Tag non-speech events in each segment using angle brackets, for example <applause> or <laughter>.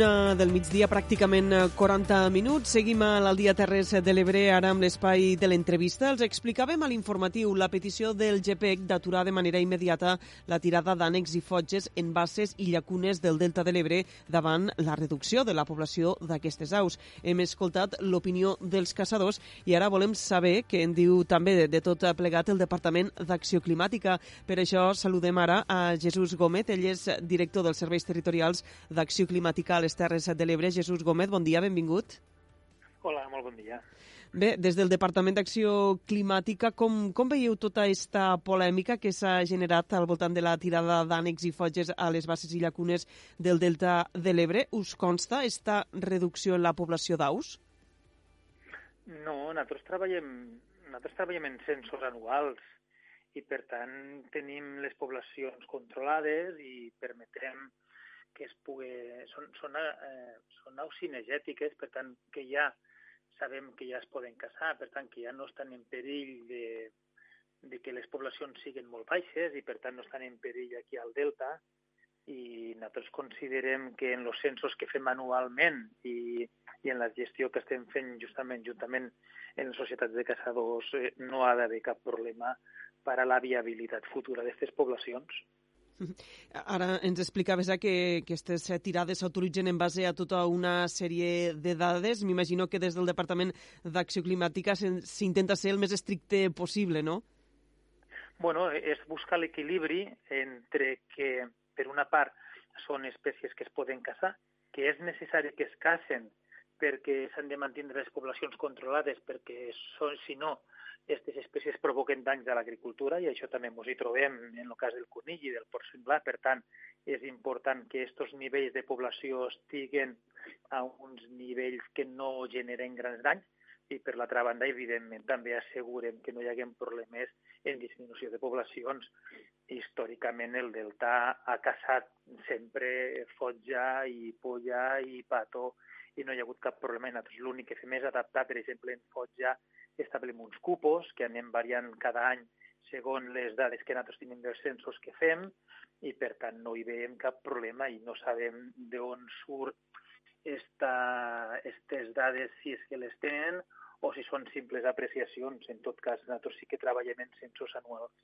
una del migdia, pràcticament 40 eh, minuts. Seguim a l'Aldia Terres de l'Ebre, ara amb l'espai de l'entrevista. Els explicàvem a l'informatiu la petició del GPEC d'aturar de manera immediata la tirada d'ànecs i fotges en basses i llacunes del Delta de l'Ebre davant la reducció de la població d'aquestes aus. Hem escoltat l'opinió dels caçadors i ara volem saber què en diu també de, de tot plegat el Departament d'Acció Climàtica. Per això saludem ara a Jesús Gómez, ell és director dels Serveis Territorials d'Acció Climàtica a Terres de l'Ebre. Jesús Gómez, bon dia, benvingut. Hola, molt bon dia. Bé, des del Departament d'Acció Climàtica, com, com veieu tota aquesta polèmica que s'ha generat al voltant de la tirada d'ànecs i fotges a les bases i llacunes del Delta de l'Ebre? Us consta esta reducció en la població d'aus? No, nosaltres treballem, nosaltres treballem en censos anuals i, per tant, tenim les poblacions controlades i permetem que es pugui... Són, són, eh, són aus cinegètiques, per tant, que ja sabem que ja es poden caçar, per tant, que ja no estan en perill de, de que les poblacions siguin molt baixes i, per tant, no estan en perill aquí al Delta. I nosaltres considerem que en els censos que fem anualment i, i en la gestió que estem fent justament juntament en les societats de caçadors eh, no ha d'haver cap problema per a la viabilitat futura d'aquestes poblacions. <laughs> Ara ens explicaves eh, que aquestes tirades s'autoritzen en base a tota una sèrie de dades. M'imagino que des del Departament d'Acció Climàtica s'intenta ser el més estricte possible, no? Bueno, és buscar l'equilibri entre que, per una part, són espècies que es poden caçar, que és necessari que es cacen perquè s'han de mantenir les poblacions controlades, perquè són, si no, aquestes espècies provoquen danys a l'agricultura i això també ens hi trobem en el cas del conill i del porc senglar. Per tant, és important que aquests nivells de població estiguen a uns nivells que no generen grans danys i, per l'altra banda, evidentment, també assegurem que no hi haguem problemes en disminució de poblacions. Històricament, el delta ha caçat sempre fotja i polla i pato i no hi ha hagut cap problema. L'únic que fem és adaptar, per exemple, en fotja establim uns cupos que anem variant cada any segons les dades que nosaltres tenim dels censos que fem i per tant no hi veiem cap problema i no sabem d'on surt aquestes dades si és que les tenen o si són simples apreciacions. En tot cas, nosaltres sí que treballem en censos anuals.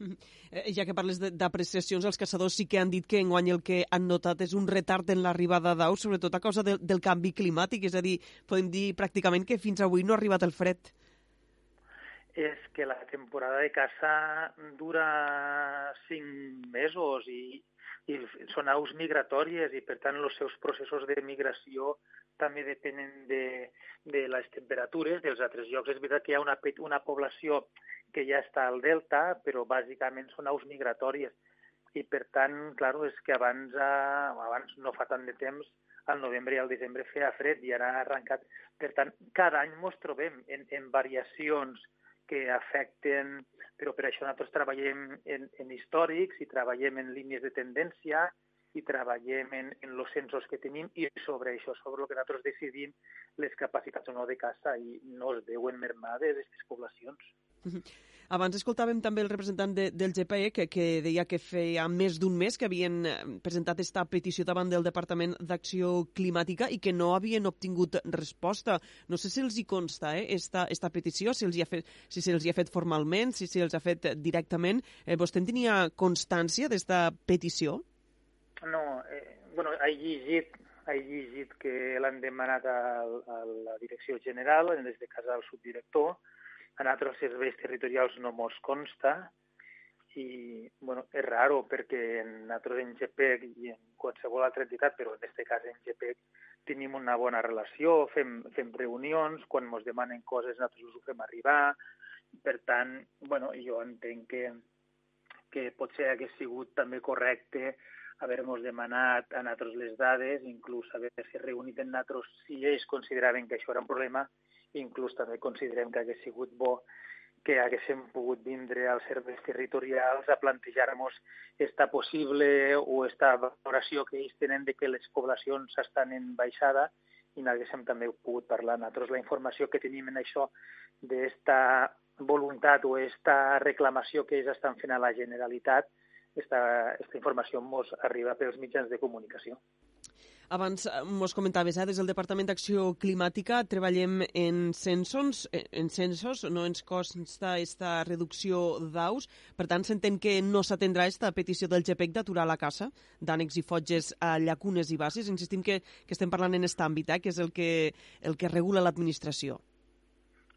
<laughs> Eh, ja que parles d'apreciacions, els caçadors sí que han dit que enguany el que han notat és un retard en l'arribada d'aus, sobretot a causa de, del canvi climàtic, és a dir, podem dir pràcticament que fins avui no ha arribat el fred. És que la temporada de caça dura cinc mesos i, i són aus migratòries i, per tant, els seus processos de migració també depenen de, de les temperatures dels altres llocs. És veritat que hi ha una, una població que ja està al delta, però bàsicament són aus migratòries. I per tant, clar, és que abans, eh, abans no fa tant de temps, al novembre i al desembre feia fred i ara ha arrencat. Per tant, cada any ens trobem en, en variacions que afecten, però per això nosaltres treballem en, en històrics i treballem en línies de tendència i treballem en, en els censos que tenim i sobre això, sobre el que nosaltres decidim les capacitats o no de caça i no es veuen mermades aquestes poblacions. <laughs> Abans escoltàvem també el representant de, del GPE que, que deia que feia més d'un mes que havien eh, presentat esta petició davant del Departament d'Acció Climàtica i que no havien obtingut resposta. No sé si els hi consta eh, esta, esta petició, si, els hi ha fet, si se'ls hi ha fet formalment, si se'ls ha fet directament. Eh, vostè en tenia constància d'esta petició? No, eh, bueno, he llegit, he llegit que l'han demanat a, a la direcció general, en de casa del subdirector, en altres serveis territorials no mos consta i bueno, és raro perquè en nosaltres en GPEC i en qualsevol altra entitat, però en aquest cas en GPEC tenim una bona relació, fem, fem reunions, quan ens demanen coses nosaltres ho fem arribar, per tant, bueno, jo entenc que, que potser hagués sigut també correcte haver-nos demanat a nosaltres les dades, inclús haver-se reunit en nosaltres si ells consideraven que això era un problema Inclús també considerem que hagués sigut bo que haguéssim pogut vindre als serveis territorials a plantejar-nos esta possible o esta valoració que ells tenen de que les poblacions estan en baixada i n'haguéssim també pogut parlar. Nosaltres la informació que tenim en això d'esta voluntat o esta reclamació que ells estan fent a la Generalitat, esta, esta informació ens arriba pels mitjans de comunicació. Abans ens comentaves, eh, des del Departament d'Acció Climàtica treballem en censos, en censos, no ens consta aquesta reducció d'aus, per tant s'entén que no s'atendrà aquesta petició del GPEC d'aturar la caça d'ànecs i fotges a llacunes i bases. Insistim que, que estem parlant en aquest àmbit, eh, que és el que, el que regula l'administració.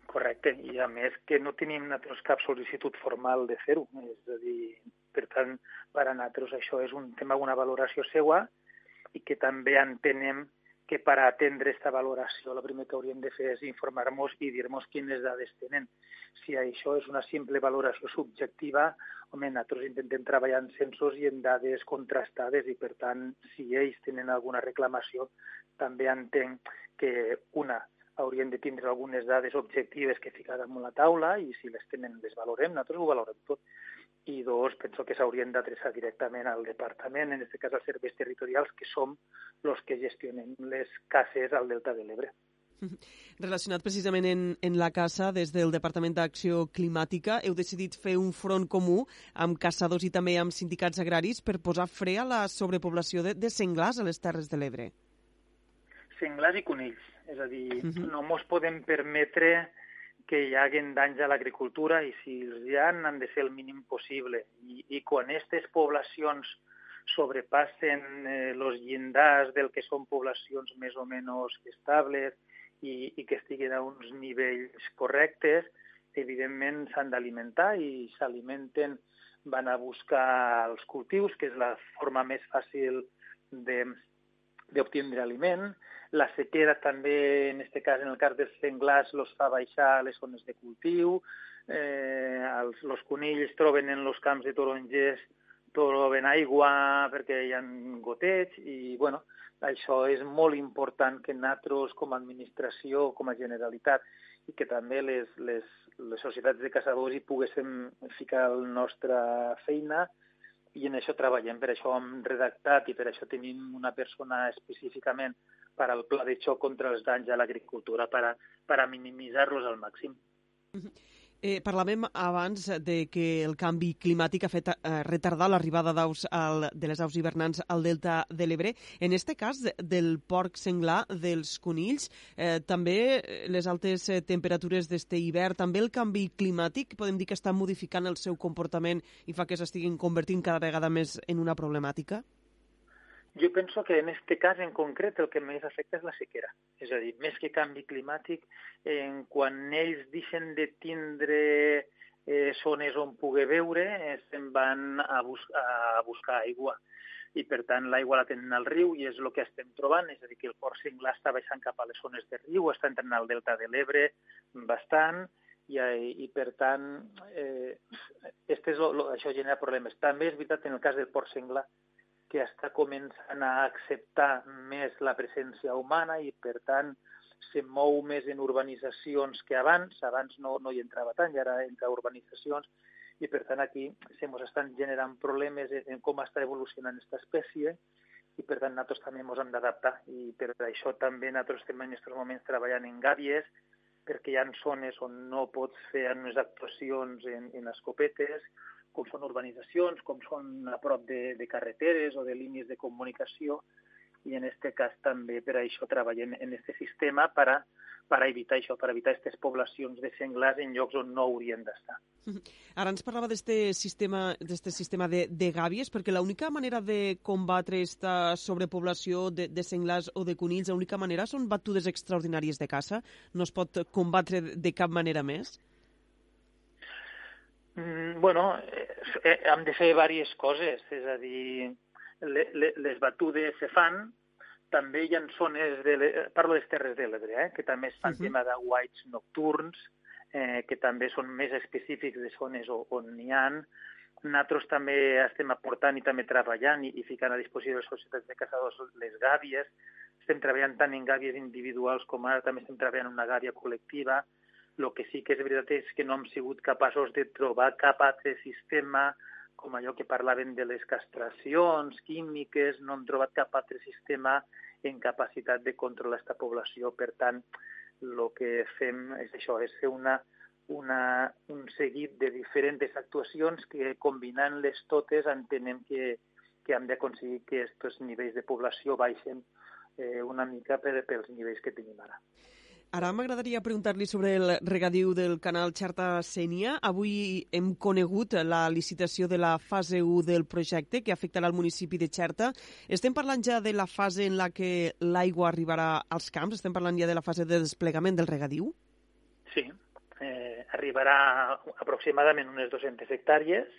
Correcte, i a més que no tenim nosaltres cap sol·licitud formal de fer-ho, és a dir, per tant, per a nosaltres això és un tema, una valoració seua i que també entenem que per atendre aquesta valoració el primer que hauríem de fer és informar-nos i dir-nos quines dades tenen. Si això és una simple valoració subjectiva, home, nosaltres intentem treballar en censos i en dades contrastades i, per tant, si ells tenen alguna reclamació, també entenc que, una, haurien de tindre algunes dades objectives que ficar damunt la taula i si les tenen les valorem, nosaltres ho valorem tot. I dos, penso que s'haurien d'adreçar directament al departament, en aquest cas als serveis territorials, que som els que gestionen les cases al Delta de l'Ebre. <laughs> Relacionat precisament en, en la caça, des del Departament d'Acció Climàtica, heu decidit fer un front comú amb caçadors i també amb sindicats agraris per posar fre a la sobrepoblació de, de senglars a les Terres de l'Ebre. Senglars i conills és a dir, uh -huh. no mos podem permetre que hi hagin danys a l'agricultura i si els hi ha han de ser el mínim possible. I, i quan aquestes poblacions sobrepassen eh, llindars del que són poblacions més o menys estables i, i que estiguin a uns nivells correctes, evidentment s'han d'alimentar i s'alimenten, van a buscar els cultius, que és la forma més fàcil d'obtindre aliment, la sequera també, en aquest cas, en el cas dels senglars, els fa baixar les zones de cultiu, eh, els, els conills troben en els camps de tarongers troben aigua perquè hi ha goteig i, bueno, això és molt important que nosaltres, com a administració, com a Generalitat, i que també les, les, les societats de caçadors hi poguéssim ficar la nostra feina i en això treballem. Per això hem redactat i per això tenim una persona específicament per al pla de xoc contra els danys a l'agricultura, per a, per a minimitzar-los al màxim. Eh, parlàvem abans de que el canvi climàtic ha fet eh, retardar l'arribada d'aus de les aus hivernants al delta de l'Ebre. En aquest cas del porc senglar, dels conills, eh, també les altes eh, temperatures d'este hivern, també el canvi climàtic, podem dir que està modificant el seu comportament i fa que s'estiguin convertint cada vegada més en una problemàtica? Jo penso que en aquest cas en concret el que més afecta és la sequera. És a dir, més que canvi climàtic, en quan ells deixen de tindre eh, zones on poder veure, eh, se'n van a, bus a buscar aigua. I, per tant, l'aigua la tenen al riu i és el que estem trobant, és a dir, que el port singlar està baixant cap a les zones de riu, està entrant al delta de l'Ebre bastant, i, i per tant, eh, este és lo, lo, això genera problemes. També és veritat en el cas del port senglar, que està començant a acceptar més la presència humana i, per tant, se mou més en urbanitzacions que abans. Abans no, no hi entrava tant, i ara entra urbanitzacions, i per tant aquí se ens estan generant problemes en, en com està evolucionant aquesta espècie i per tant nosaltres també ens hem d'adaptar i per això també nosaltres estem en aquests moments treballant en gàbies perquè hi ha zones on no pots fer unes actuacions en, en escopetes com són urbanitzacions, com són a prop de, de carreteres o de línies de comunicació, i en aquest cas també per això treballem en aquest sistema per a, per evitar això, per evitar aquestes poblacions de senglars en llocs on no haurien d'estar. <laughs> Ara ens parlava d'aquest sistema, sistema de, de gàbies, perquè l'única manera de combatre aquesta sobrepoblació de, de senglars o de conills, l'única manera són batudes extraordinàries de caça? No es pot combatre de cap manera més? Mm, bueno, eh, eh, hem de fer diverses coses, és a dir, le, le, les batudes se fan, també hi ha zones, de le, parlo de les Terres de l'Ebre, eh, que també es fan uh -huh. tema de whites nocturns, eh, que també són més específics de zones on n'hi ha. Nosaltres també estem aportant i també treballant i, i ficant a disposició de les societats de caçadors les gàbies. Estem treballant tant en gàbies individuals com ara també estem treballant en una gàbia col·lectiva el que sí que és veritat és que no hem sigut capaços de trobar cap altre sistema, com allò que parlaven de les castracions químiques, no hem trobat cap altre sistema en capacitat de controlar aquesta població. Per tant, el que fem és això, és fer una, una, un seguit de diferents actuacions que combinant-les totes entenem que, que hem d'aconseguir que aquests nivells de població baixen eh, una mica per, pels nivells que tenim ara. Ara m'agradaria preguntar-li sobre el regadiu del canal Xarta-Sènia. Avui hem conegut la licitació de la fase 1 del projecte que afectarà el municipi de Xerta. Estem parlant ja de la fase en la que l'aigua arribarà als camps? Estem parlant ja de la fase de desplegament del regadiu? Sí, eh, arribarà aproximadament unes 200 hectàrees,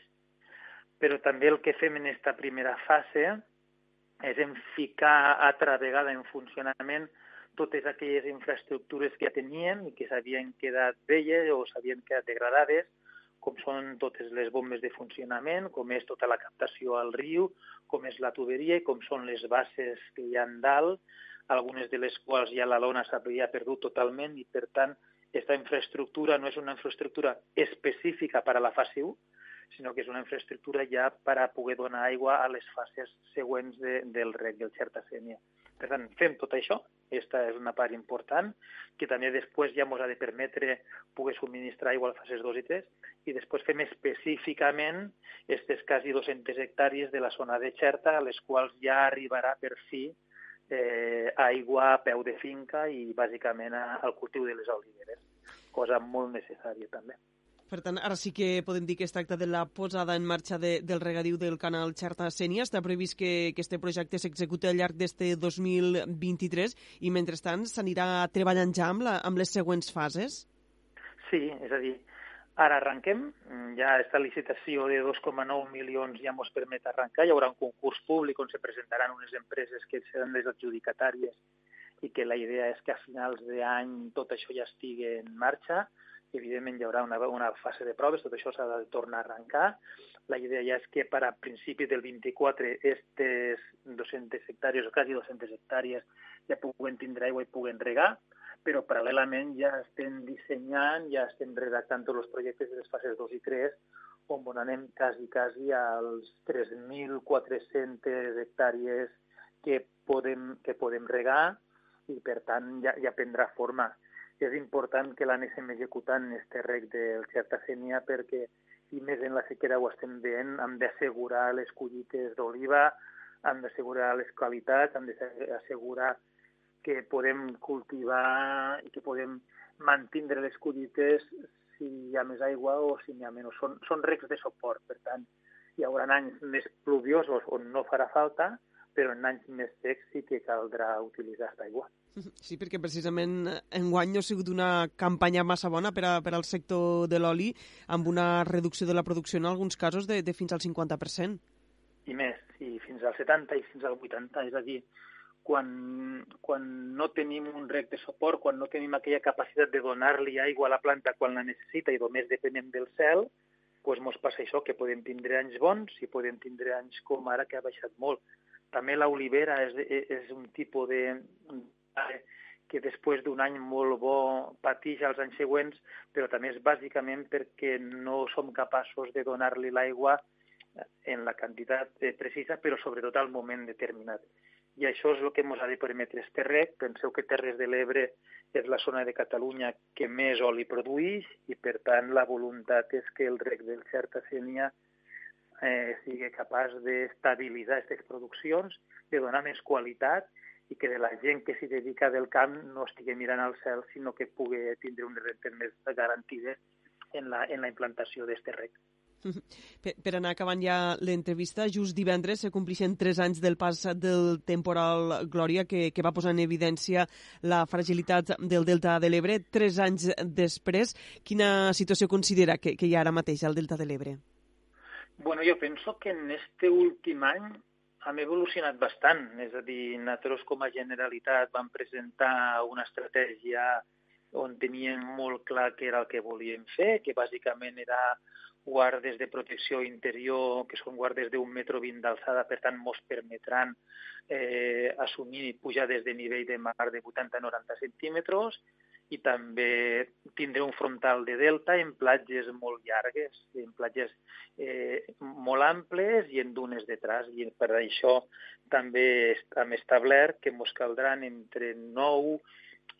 però també el que fem en aquesta primera fase és en ficar altra vegada en funcionament totes aquelles infraestructures que ja teníem i que s'havien quedat velles o s'havien quedat degradades, com són totes les bombes de funcionament, com és tota la captació al riu, com és la tuberia i com són les bases que hi ha dalt, algunes de les quals ja la lona s'havia perdut totalment i, per tant, aquesta infraestructura no és una infraestructura específica per a la fase 1, sinó que és una infraestructura ja per a poder donar aigua a les fases següents de, del rec del Xerta-Sènia. Per tant, fem tot això, aquesta és una part important, que també després ja ens ha de permetre poder subministrar aigua a les fases 2 i 3, i després fem específicament aquestes quasi 200 hectàrees de la zona de Xerta, a les quals ja arribarà per fi eh, aigua a peu de finca i bàsicament al cultiu de les oliveres, cosa molt necessària també. Per tant, ara sí que podem dir que es tracta de la posada en marxa de, del regadiu del canal Xarta-Sènia. Està previst que, que projecte s'executi al llarg d'este 2023 i, mentrestant, s'anirà treballant ja amb, la, amb les següents fases? Sí, és a dir, ara arrenquem. Ja aquesta licitació de 2,9 milions ja ens permet arrencar. Hi haurà un concurs públic on se presentaran unes empreses que seran les adjudicatàries i que la idea és que a finals d'any tot això ja estigui en marxa evidentment hi haurà una, una fase de proves, tot això s'ha de tornar a arrencar. La idea ja és que per a principi del 24 aquestes 200 hectàrees o quasi 200 hectàrees ja puguen tindre aigua i puguen regar, però paral·lelament ja estem dissenyant, ja estem redactant tots els projectes de les fases 2 i 3, on anem quasi, quasi als 3.400 hectàrees que podem, que podem regar i, per tant, ja, ja prendrà forma és important que l'anessin executant en este rec del Xerta-Sènia perquè, i més en la sequera ho estem veient, hem d'assegurar les collites d'oliva, hem d'assegurar les qualitats, hem d'assegurar que podem cultivar i que podem mantindre les collites si hi ha més aigua o si n'hi ha menys. Són, són recs de suport, per tant, hi haurà anys més pluviosos on no farà falta, però en anys més secs sí que caldrà utilitzar aquesta aigua. <laughs> Sí, perquè precisament enguany no ha sigut una campanya massa bona per, a, per al sector de l'oli, amb una reducció de la producció en alguns casos de, de fins al 50%. I més, i fins al 70 i fins al 80, és a dir, quan, quan no tenim un rec de suport, quan no tenim aquella capacitat de donar-li aigua a la planta quan la necessita i només depenem del cel, doncs mos passa això, que podem tindre anys bons i podem tindre anys com ara que ha baixat molt. També l'olivera és, és un tipus de, que després d'un any molt bo patix als anys següents, però també és bàsicament perquè no som capaços de donar-li l'aigua en la quantitat precisa, però sobretot al moment determinat. I això és el que ens ha de permetre este rec. Penseu que Terres de l'Ebre és la zona de Catalunya que més oli produeix i, per tant, la voluntat és que el rec del Xerta-Sènia eh, sigui capaç d'estabilitzar aquestes produccions, de donar més qualitat i que de la gent que s'hi dedica del camp no estigui mirant al cel, sinó que pugui tindre un rentes més garantides en la, en la implantació d'aquest rec. <laughs> Per, per anar acabant ja l'entrevista, just divendres se complixen tres anys del pas del temporal Glòria, que, que va posar en evidència la fragilitat del Delta de l'Ebre. Tres anys després, quina situació considera que, que hi ha ara mateix al Delta de l'Ebre? Bueno, jo penso que en este últim any hem evolucionat bastant, és a dir, nosaltres com a Generalitat vam presentar una estratègia on teníem molt clar què era el que volíem fer, que bàsicament era guardes de protecció interior, que són guardes d'un metro vint d'alçada, per tant, mos permetran eh, assumir pujades de nivell de mar de 80-90 centímetres, i també tindré un frontal de delta en platges molt llargues, en platges eh, molt amples i en dunes de tras. I per això també hem establert que ens caldran entre 9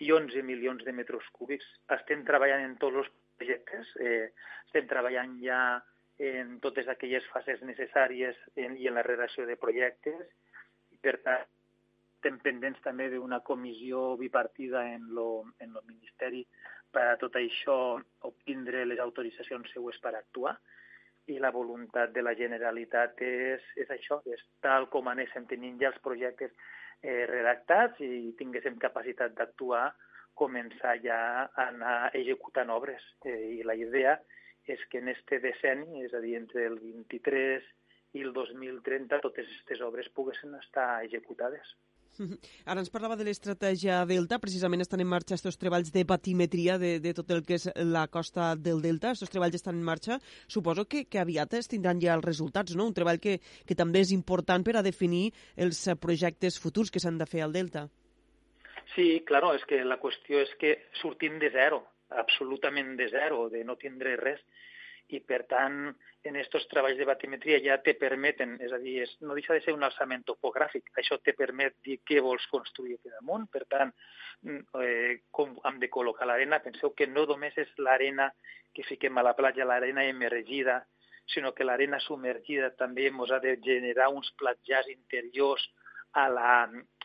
i 11 milions de metres cúbics. Estem treballant en tots els projectes, eh, estem treballant ja en totes aquelles fases necessàries en, i en la redacció de projectes, i per tant estem pendents també d'una comissió bipartida en lo, en lo Ministeri per a tot això obtindre les autoritzacions seues per actuar i la voluntat de la Generalitat és, és això, és tal com anéssim tenint ja els projectes eh, redactats i tinguéssim capacitat d'actuar, començar ja a anar executant obres. Eh, I la idea és que en este decenni, és a dir, entre el 23 i el 2030, totes aquestes obres poguessin estar executades. <laughs> Ara ens parlava de l'estratègia Delta, precisament estan en marxa aquests treballs de batimetria de, de tot el que és la costa del Delta, aquests treballs estan en marxa, suposo que, que aviat es tindran ja els resultats, no? Un treball que, que també és important per a definir els projectes futurs que s'han de fer al Delta. Sí, claro, és que la qüestió és que sortim de zero, absolutament de zero, de no tindre res, i per tant en aquests treballs de batimetria ja te permeten, és a dir, no deixa de ser un alçament topogràfic, això te permet dir què vols construir aquí damunt, per tant, mm, eh, com hem de col·locar l'arena, penseu que no només és l'arena que fiquem a la platja, l'arena emergida, sinó que l'arena submergida també ens ha de generar uns platjars interiors a la,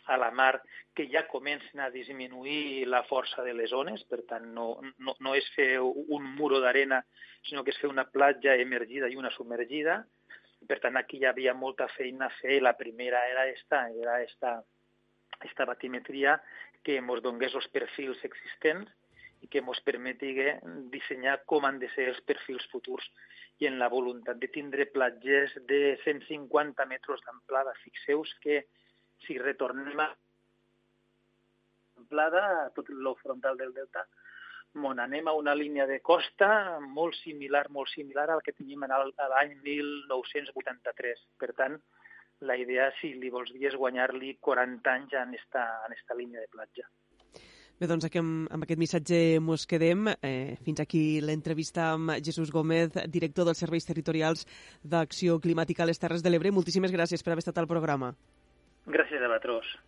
a la mar que ja comencen a disminuir la força de les ones, per tant no, no, no és fer un muro d'arena, sinó que és fer una platja emergida i una submergida. Per tant, aquí hi havia molta feina a fer. La primera era esta, era esta, esta batimetria que ens donés els perfils existents i que ens permetigué dissenyar com han de ser els perfils futurs i en la voluntat de tindre platges de 150 metres d'amplada. Fixeu-vos que si retornem a amplada, a tot el frontal del delta, on anem a una línia de costa molt similar, molt similar al que teníem a l'any 1983. Per tant, la idea, si li vols dir, és guanyar-li 40 anys en esta, en esta línia de platja. Bé, doncs aquí amb, amb aquest missatge mos quedem. Eh, fins aquí l'entrevista amb Jesús Gómez, director dels Serveis Territorials d'Acció Climàtica a les Terres de l'Ebre. Moltíssimes gràcies per haver estat al programa. Gràcies a vosaltres.